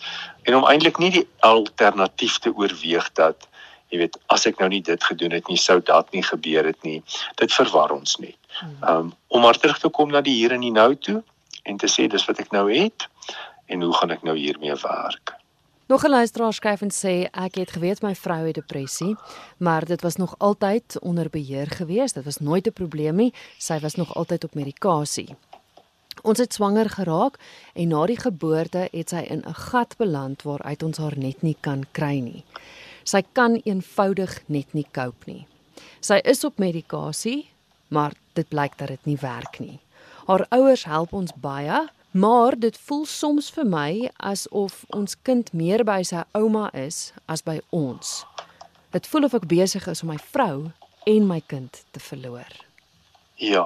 En om eintlik nie die alternatief te oorweeg dat jy weet as ek nou nie dit gedoen het nie sou dat nie gebeur het nie dit verwar ons net hmm. um, om maar terug te kom na die hier en die nou toe en te sê dis wat ek nou het en hoe gaan ek nou hiermee werk Nog 'n luisteraar skryf en sê ek het geweet my vrou het depressie, maar dit was nog altyd onder beheer gewees. Dit was nooit 'n probleem nie. Sy was nog altyd op medikasie. Ons het swanger geraak en na die geboorte het sy in 'n gat beland waaruit ons haar net nie kan kry nie. Sy kan eenvoudig net nie cope nie. Sy is op medikasie, maar dit blyk dat dit nie werk nie. Haar ouers help ons baie, maar dit voel soms vir my asof ons kind meer by sy ouma is as by ons. Dit voel of ek besig is om my vrou en my kind te verloor. Ja,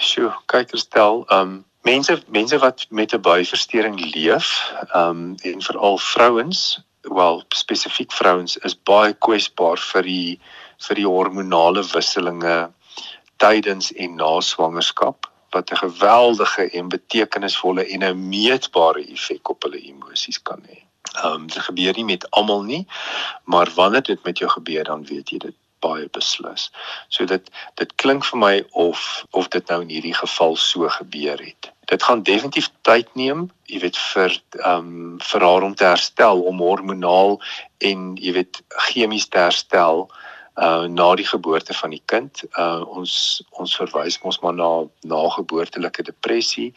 sjoe, kyk herstel, ehm um, mense mense wat met 'n buiversteuring leef, ehm um, en veral vrouens wel spesifiek vrouens is baie kwesbaar vir die vir die hormonale wisselinge tydens en na swangerskap wat 'n geweldige en betekenisvolle en 'n meetbare effek op hulle emosies kan hê. Ehm um, dit gebeur nie met almal nie, maar wanneer dit met jou gebeur dan weet jy dit baie beslis. So dit dit klink vir my of of dit nou in hierdie geval so gebeur het dit gaan definitief tyd neem, jy weet vir ehm um, vir haar om te herstel, om hormonaal en jy weet chemies te herstel uh na die geboorte van die kind. Uh ons ons verwys mos maar na nageboortelike depressie.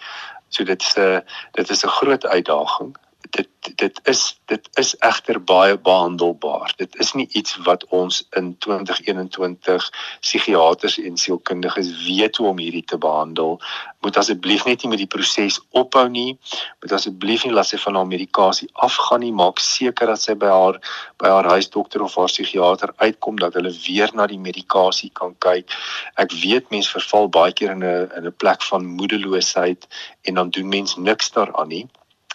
So dit is 'n dit is 'n groot uitdaging dit dit is dit is egter baie behandelbaar. Dit is nie iets wat ons in 2021 psigiaters en sielkundiges weet hoe om hierdie te behandel. Moet asseblief net nie met die proses ophou nie. Moet asseblief nie laat sy van haar medikasie afgaan nie. Maak seker dat sy by haar by haar huisdokter of haar psigiater uitkom dat hulle weer na die medikasie kan kyk. Ek weet mense verval baie keer in 'n in 'n plek van moedeloosheid en dan doen mense niks daaraan nie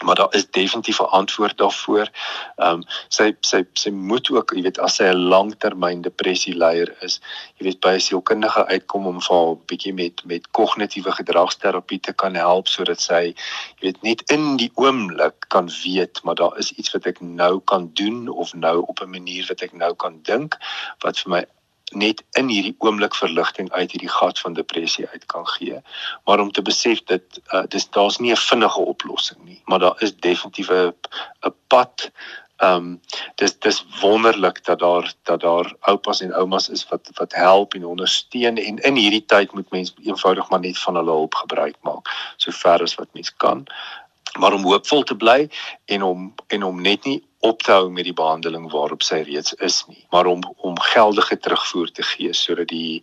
maar daar is definitief 'n antwoord daarvoor. Ehm um, sy sy sy moet ook, jy weet, as sy 'n langtermyn depressie leier is, jy weet by 'n sielkundige uitkom om vir 'n bietjie met met kognitiewe gedragsterapie te kan help sodat sy jy weet net in die oomblik kan weet, maar daar is iets wat ek nou kan doen of nou op 'n manier wat ek nou kan dink wat vir my net in hierdie oomblik verligting uit hierdie gat van depressie uit kan gee. Maar om te besef dat uh, dis daar's nie 'n vinnige oplossing nie, maar daar is definitief 'n pad. Ehm um, dis dis wonderlik dat daar dat daar oupas en oumas is wat wat help en ondersteun en in hierdie tyd moet mens eenvoudig maar net van hulle hulp gebruik maak sover as wat mens kan. Maar om hoopvol te bly en om en om net nie op te hou met die behandeling waarop sy reeds is nie, maar om om geldige terugvoer te gee sodat die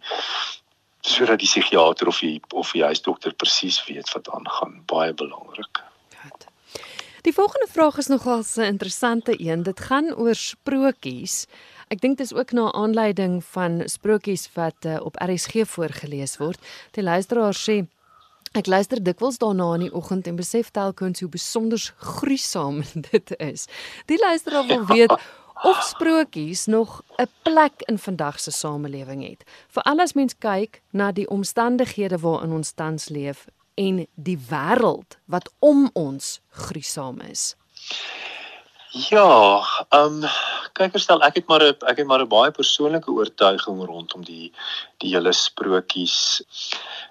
sodat die psigiater of die of die huisdokter presies weet wat aangaan. Baie belangrik. Die volgende vraag is nogal 'n interessante een. Dit gaan oor sprokies. Ek dink dit is ook na aanleiding van sprokies wat uh, op RSG voorgeles word. Die luisteraar sê Ek luister dikwels daarna in die oggend en besef telkens hoe besonder gruisam *laughs* dit is. Die luisteraar wil weet of sprokies nog 'n plek in vandag se samelewing het. Veral as mens kyk na die omstandighede waarin ons tans leef en die wêreld wat om ons gruisam is. Ja, ehm um, kyk verstel ek het maar 'n ek het maar 'n baie persoonlike oortuiging rondom die die hele sprokies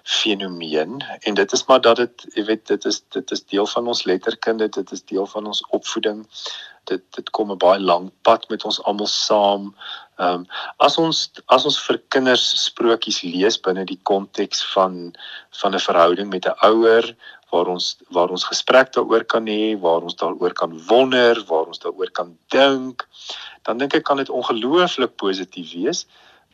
fenomeen en dit is maar dat dit jy weet dit is dit is deel van ons letterkunde, dit is deel van ons opvoeding. Dit dit kom 'n baie lang pad met ons almal saam. Ehm um, as ons as ons vir kinders sprokies lees binne die konteks van van 'n verhouding met 'n ouer waar ons waar ons gesprek daaroor kan hê, waar ons daaroor kan wonder, waar ons daaroor kan dink, dan dink ek kan dit ongelooflik positief wees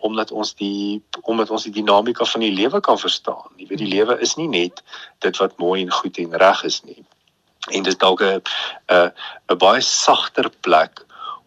omdat ons die omdat ons die dinamika van die lewe kan verstaan. Jy weet die lewe is nie net dit wat mooi en goed en reg is nie. En dit is dalk 'n 'n 'n baie sagter plek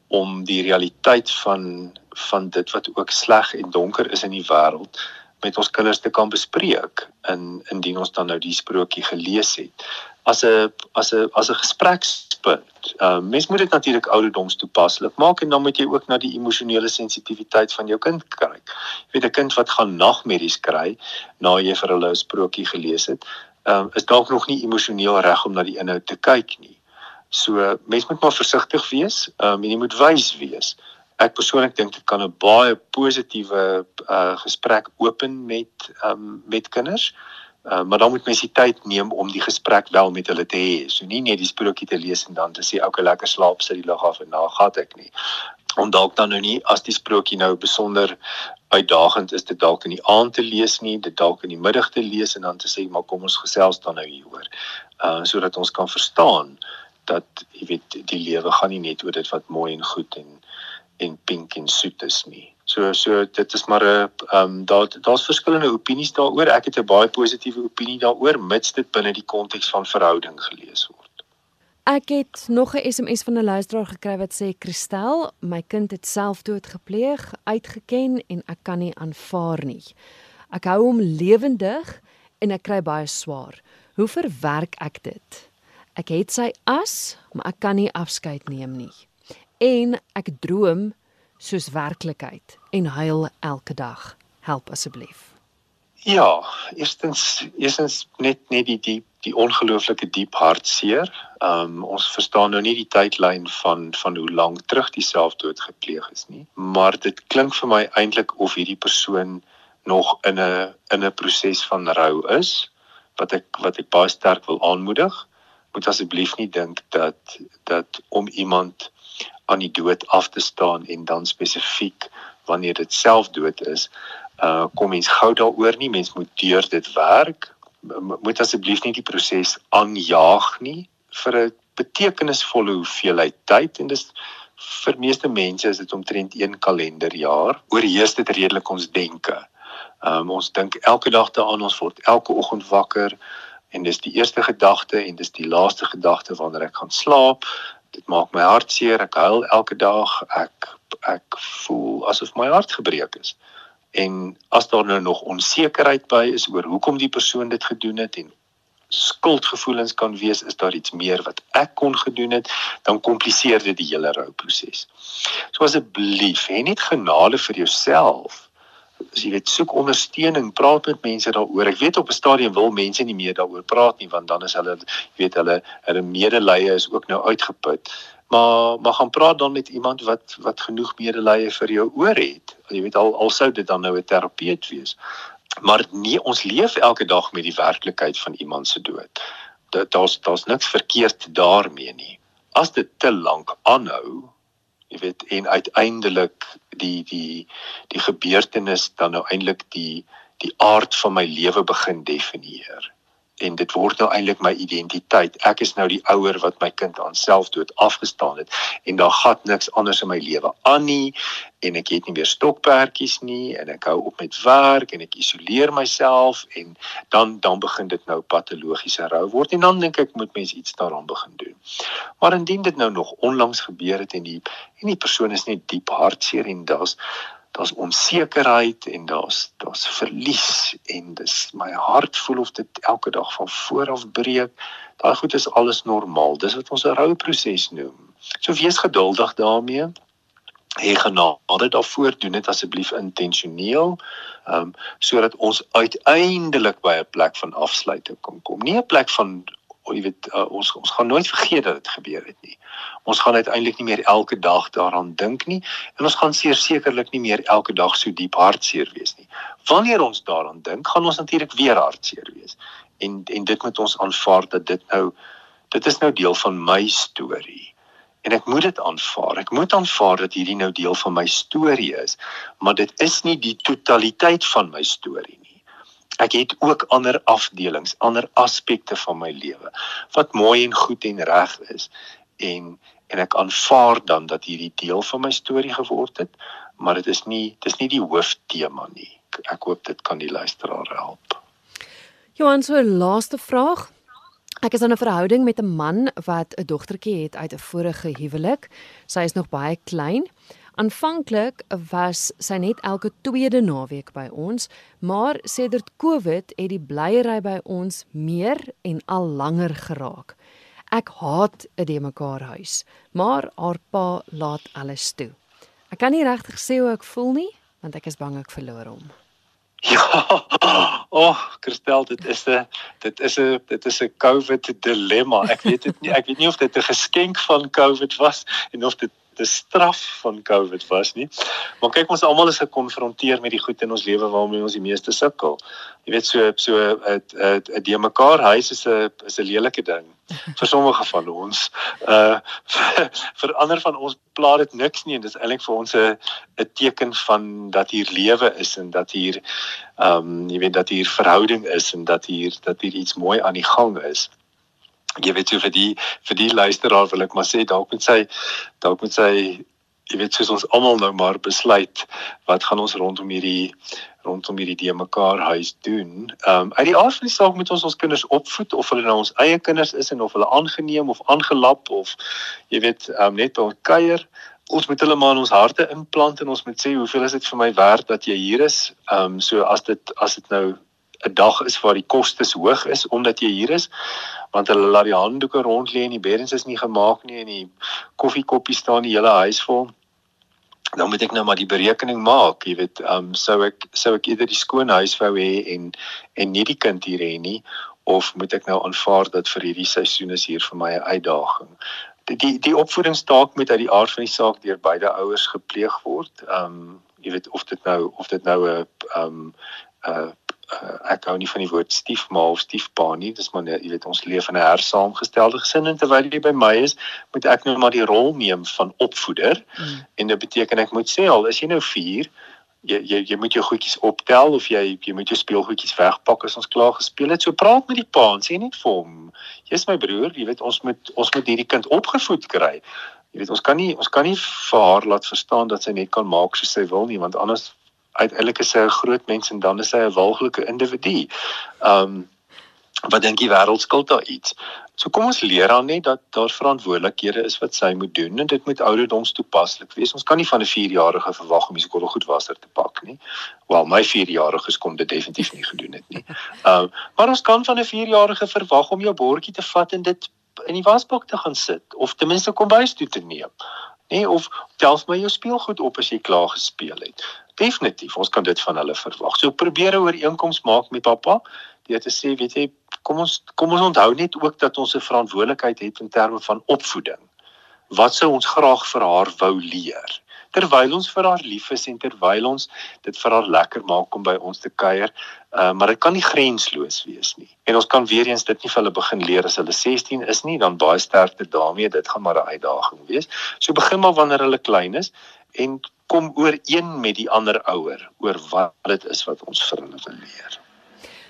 om die realiteit van van dit wat ook sleg en donker is in die wêreld met ons kinders te kan bespreek in indien ons dan nou die sprokie gelees het as 'n as 'n as 'n gesprekspunt. Ehm uh, mens moet dit natuurlik ouderdoms toepaslik maak en dan moet jy ook na die emosionele sensitiwiteit van jou kind kyk. Jy weet 'n kind wat gaan nagmerries kry na jy vir hulle 'n sprokie gelees het, ehm um, is dalk nog nie emosioneel reg om na die inhoud te kyk nie. So mens moet maar versigtig wees, ehm um, en jy moet wys wees. Ek persoonlik dink dit kan 'n baie positiewe uh, gesprek open met um, met kinders. Uh, maar dan moet mens die tyd neem om die gesprek wel met hulle te hê. So nie net die sprokie te lees en dan te sê okay lekker slaap sit die lig af en nou gaan ek nie. Om dalk dan nou nie as die sprokie nou besonder uitdagend is dit dalk in die aand te lees nie, dit dalk in die middag te lees en dan te sê maar kom ons gesels dan nou hieroor. Uh sodat ons kan verstaan dat jy weet die lewe gaan nie net oor dit wat mooi en goed en en pink en soet is nie. So so dit is maar 'n ehm um, daar daar's verskillende opinies daaroor. Ek het 'n baie positiewe opinie daaroor mits dit binne die konteks van verhouding gelees word. Ek het nog 'n SMS van 'n luisteraar gekry wat sê Christel, my kind het selfdood gepleeg, uitgeken en ek kan nie aanvaar nie. Ek hou hom lewendig en ek kry baie swaar. Hoe verwerk ek dit? Ek het sy as, maar ek kan nie afskeid neem nie. En ek droom soos werklikheid en huil elke dag. Help asseblief. Ja, eerstens eerstens net net die die die ongelooflike diep hartseer. Ehm um, ons verstaan nou nie die tydlyn van van hoe lank terug die selfdood gepleeg is nie, maar dit klink vir my eintlik of hierdie persoon nog in 'n in 'n proses van rou is wat ek wat ek baie sterk wil aanmoedig. Moet asseblief nie dink dat dat om iemand aan die dood af te staan en dan spesifiek wanneer dit selfdood is, uh kom mens gou daaroor nie, mens moet deur dit werk. Moet asseblief nie die proses aanjaag nie vir 'n betekenisvolle hoeveelheid tyd en dis vir meeste mense is dit omtrent 1 kalenderjaar. Oorheers dit redelik ons denke. Um ons dink elke dag daaraan, ons word elke oggend wakker en dis die eerste gedagte en dis die laaste gedagte wanneer ek gaan slaap dit maak my hart seer ek huil elke dag ek ek voel asof my hart gebreek is. En as daar nou nog onsekerheid by is oor hoekom die persoon dit gedoen het en skuldgevoelens kan wees is daar iets meer wat ek kon gedoen het dan kompliseer dit die hele rouproses. So asseblief hê net genade vir jouself as jy weet soek ondersteuning, praat met mense daaroor. Ek weet op 'n stadium wil mense nie meer daaroor praat nie want dan is hulle jy weet hulle hulle medelee is ook nou uitgeput. Maar maar gaan praat dan met iemand wat wat genoeg medelee vir jou oor het. Jy weet al al sou dit dan nou 'n terapeut wees. Maar nee, ons leef elke dag met die werklikheid van iemand se dood. Dit daar's daar's niks verkeerd daarmee nie. As dit te lank aanhou, jy weet en uiteindelik die die die gebeurtenis dan nou eintlik die die aard van my lewe begin definieer en dit word nou eintlik my identiteit. Ek is nou die ouer wat my kind aan selfdood afgestaan het en daar gaan niks anders in my lewe aan nie en ek het nie meer stokperdjies nie en ek hou op met werk en ek isoleer myself en dan dan begin dit nou patologiese rou word en dan dink ek moet mense iets daaraan begin doen. Maar indien dit nou nog onlangs gebeur het en die en die persoon is net diep hartseer en daar's daar's onsekerheid en daar's daar's verlies en dis my hart voel of dit elke dag van voor af breek. Daai goed is alles normaal. Dis wat ons 'n rouproses noem. So wees geduldig daarmee. Hê genade daarvoor doen dit asseblief intentioneel. Ehm um, sodat ons uiteindelik by 'n plek van afsluiting kan kom. Nie 'n plek van jy weet uh, ons ons gaan nooit vergeet dat dit gebeur het nie. Ons gaan uiteindelik nie meer elke dag daaraan dink nie en ons gaan sekerlik nie meer elke dag so diep hartseer wees nie. Wanneer ons daaraan dink, gaan ons natuurlik weer hartseer wees. En en dit moet ons aanvaar dat dit nou dit is nou deel van my storie. En ek moet dit aanvaar. Ek moet aanvaar dat hierdie nou deel van my storie is, maar dit is nie die totaliteit van my storie nie. Ek het ook ander afdelings, ander aspekte van my lewe wat mooi en goed en reg is en en ek aanvaar dan dat hierdie deel van my storie geword het, maar dit is nie dis nie die hooftema nie. Ek, hoop dit kan die luisteraar help. Johan, so laaste vraag. Ek is in 'n verhouding met 'n man wat 'n dogtertjie het uit 'n vorige huwelik. Sy is nog baie klein. Aanvanklik was sy net elke tweede naweek by ons, maar sedert Covid het die blyery by ons meer en al langer geraak. Ek haat 'n de mekaar huis, maar haar pa laat alles toe. Ek kan nie regtig sê hoe ek voel nie, want ek is bang ek verloor hom. *laughs* Ja. Oh, Christel, dit is 'n dit is 'n dit is 'n COVID dilemma. Ek weet dit nie. Ek weet nie of dit 'n geskenk van COVID was en of dit 'n straf van COVID was nie. Maar kyk ons almal is gekonfronteer met die goed in ons lewe waarmee ons die meeste sukkel. Jy weet so so 'n 'n 'n die mekaar huis is 'n is 'n lelike ding vir sommige van ons. Uh *laughs* vir ander van ons pla dit niks nie en dit is eintlik vir ons 'n 'n teken van dat hier lewe is en dat hier ehm um, jy weet dat hier verhouding is en dat hier dat hier iets mooi aan die gang is jy weet so vir die vir die luisteraar wil ek maar sê dalk moet sy dalk moet sy jy weet soos ons almal nou maar besluit wat gaan ons rondom hierdie rondom hierdie die mekaar huis doen. Ehm um, uit die aard van die saak moet ons ons kinders opvoed of hulle nou ons eie kinders is en of hulle aangeneem of aangelap of jy weet ehm um, net al kuier ons moet hulle maar in ons harte implant en ons moet sê hoeveel is dit vir my werd dat jy hier is. Ehm um, so as dit as dit nou 'n dag is waar die kostes hoog is omdat jy hier is want hulle laat die handdoeke rond lê en die beddens is nie gemaak nie en die koffiekoppies staan die hele huis vol. Dan moet ek nou maar die berekening maak jy weet um, sou ek sou ek eerder die skoon huis wou hê en en nie die kind hier hê nie of moet ek nou aanvaar dat vir hierdie seisoen is hier vir my 'n uitdaging? Die die, die opvoedingstaak moet uit die aard van die saak deur beide ouers gepleeg word. Ehm um, jy weet of dit nou of dit nou 'n ehm um, 'n uh, ek hou nie van die woord stiefma of stiefpa nie. Dis maar jy weet ons leef in 'n hersaamgestelde gesin en terwyl jy by my is, moet ek nou maar die rol neem van opvoeder. Mm. En dit beteken ek moet sê al is jy nou 4 jy jy jy moet jou goedjies optel of jy jy moet jou speelgoedjies wegpak as ons klaar gespeel het. So praat met die pa en sê net vir hom, jy's my broer, jy weet ons moet ons moet hierdie kind opgevoed kry. Jy weet ons kan nie ons kan nie vir haar laat verstaan dat sy net kan maak soos sy wil nie want anders uiteindelik is hy 'n groot mens en dan is hy 'n walglike individu. Um wat dink die wêreld skuld daar iets? So kom ons leer aan net dat daar verantwoordelikhede is wat sy moet doen en dit moet ouderdoms toepaslik wees. Ons kan nie van 'n 4-jarige verwag om die skool goed wasser te pak nie. Wel, my 4-jariges kon dit definitief nie gedoen het nie. Um maar ons kan van 'n 4-jarige verwag om jou bordjie te vat en dit in die wasbak te gaan sit of ten minste kom bys toe te neem. Nee, of tel my jou speelgoed op as jy klaar gespeel het definitief ons kan dit van hulle verwag. So probeer 'n ooreenkoms maak met pappa deur te sê, weet jy, kom ons kom ons onthou net ook dat ons 'n verantwoordelikheid het in terme van opvoeding. Wat sou ons graag vir haar wou leer? Terwyl ons vir haar lief is en terwyl ons dit vir haar lekker maak om by ons te kuier, uh, maar dit kan nie grensloos wees nie. En ons kan weer eens dit nie vir hulle begin leer as hulle 16 is nie, dan baie sterkte daarmee, dit gaan maar 'n uitdaging wees. So begin maar wanneer hulle klein is en kom ooreen met die ander ouer oor wat dit is wat ons vir hulle wil leer.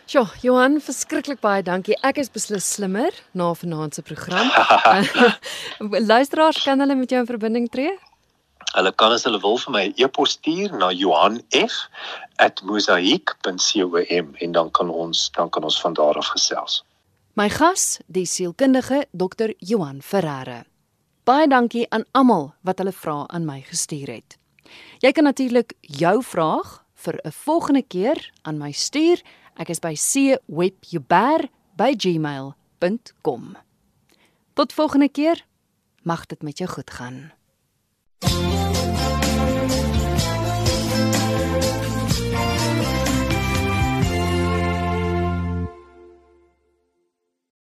Ja, Johan, verskriklik baie dankie. Ek is beslis slimmer na vanaand se program. *laughs* *laughs* Luisteraars kan hulle met jou in verbinding tree? Hulle kan as hulle wil vir my 'n e e-pos stuur na johanf@mosaik.com en dan kan ons dan kan ons van daar af gesels. My gas, die sielkundige Dr. Johan Ferreira. Baie dankie aan almal wat hulle vrae aan my gestuur het. Jy kan natuurlik jou vraag vir 'n volgende keer aan my stuur. Ek is by cwebjuber@gmail.com. Tot volgende keer. Mag dit met jou goed gaan.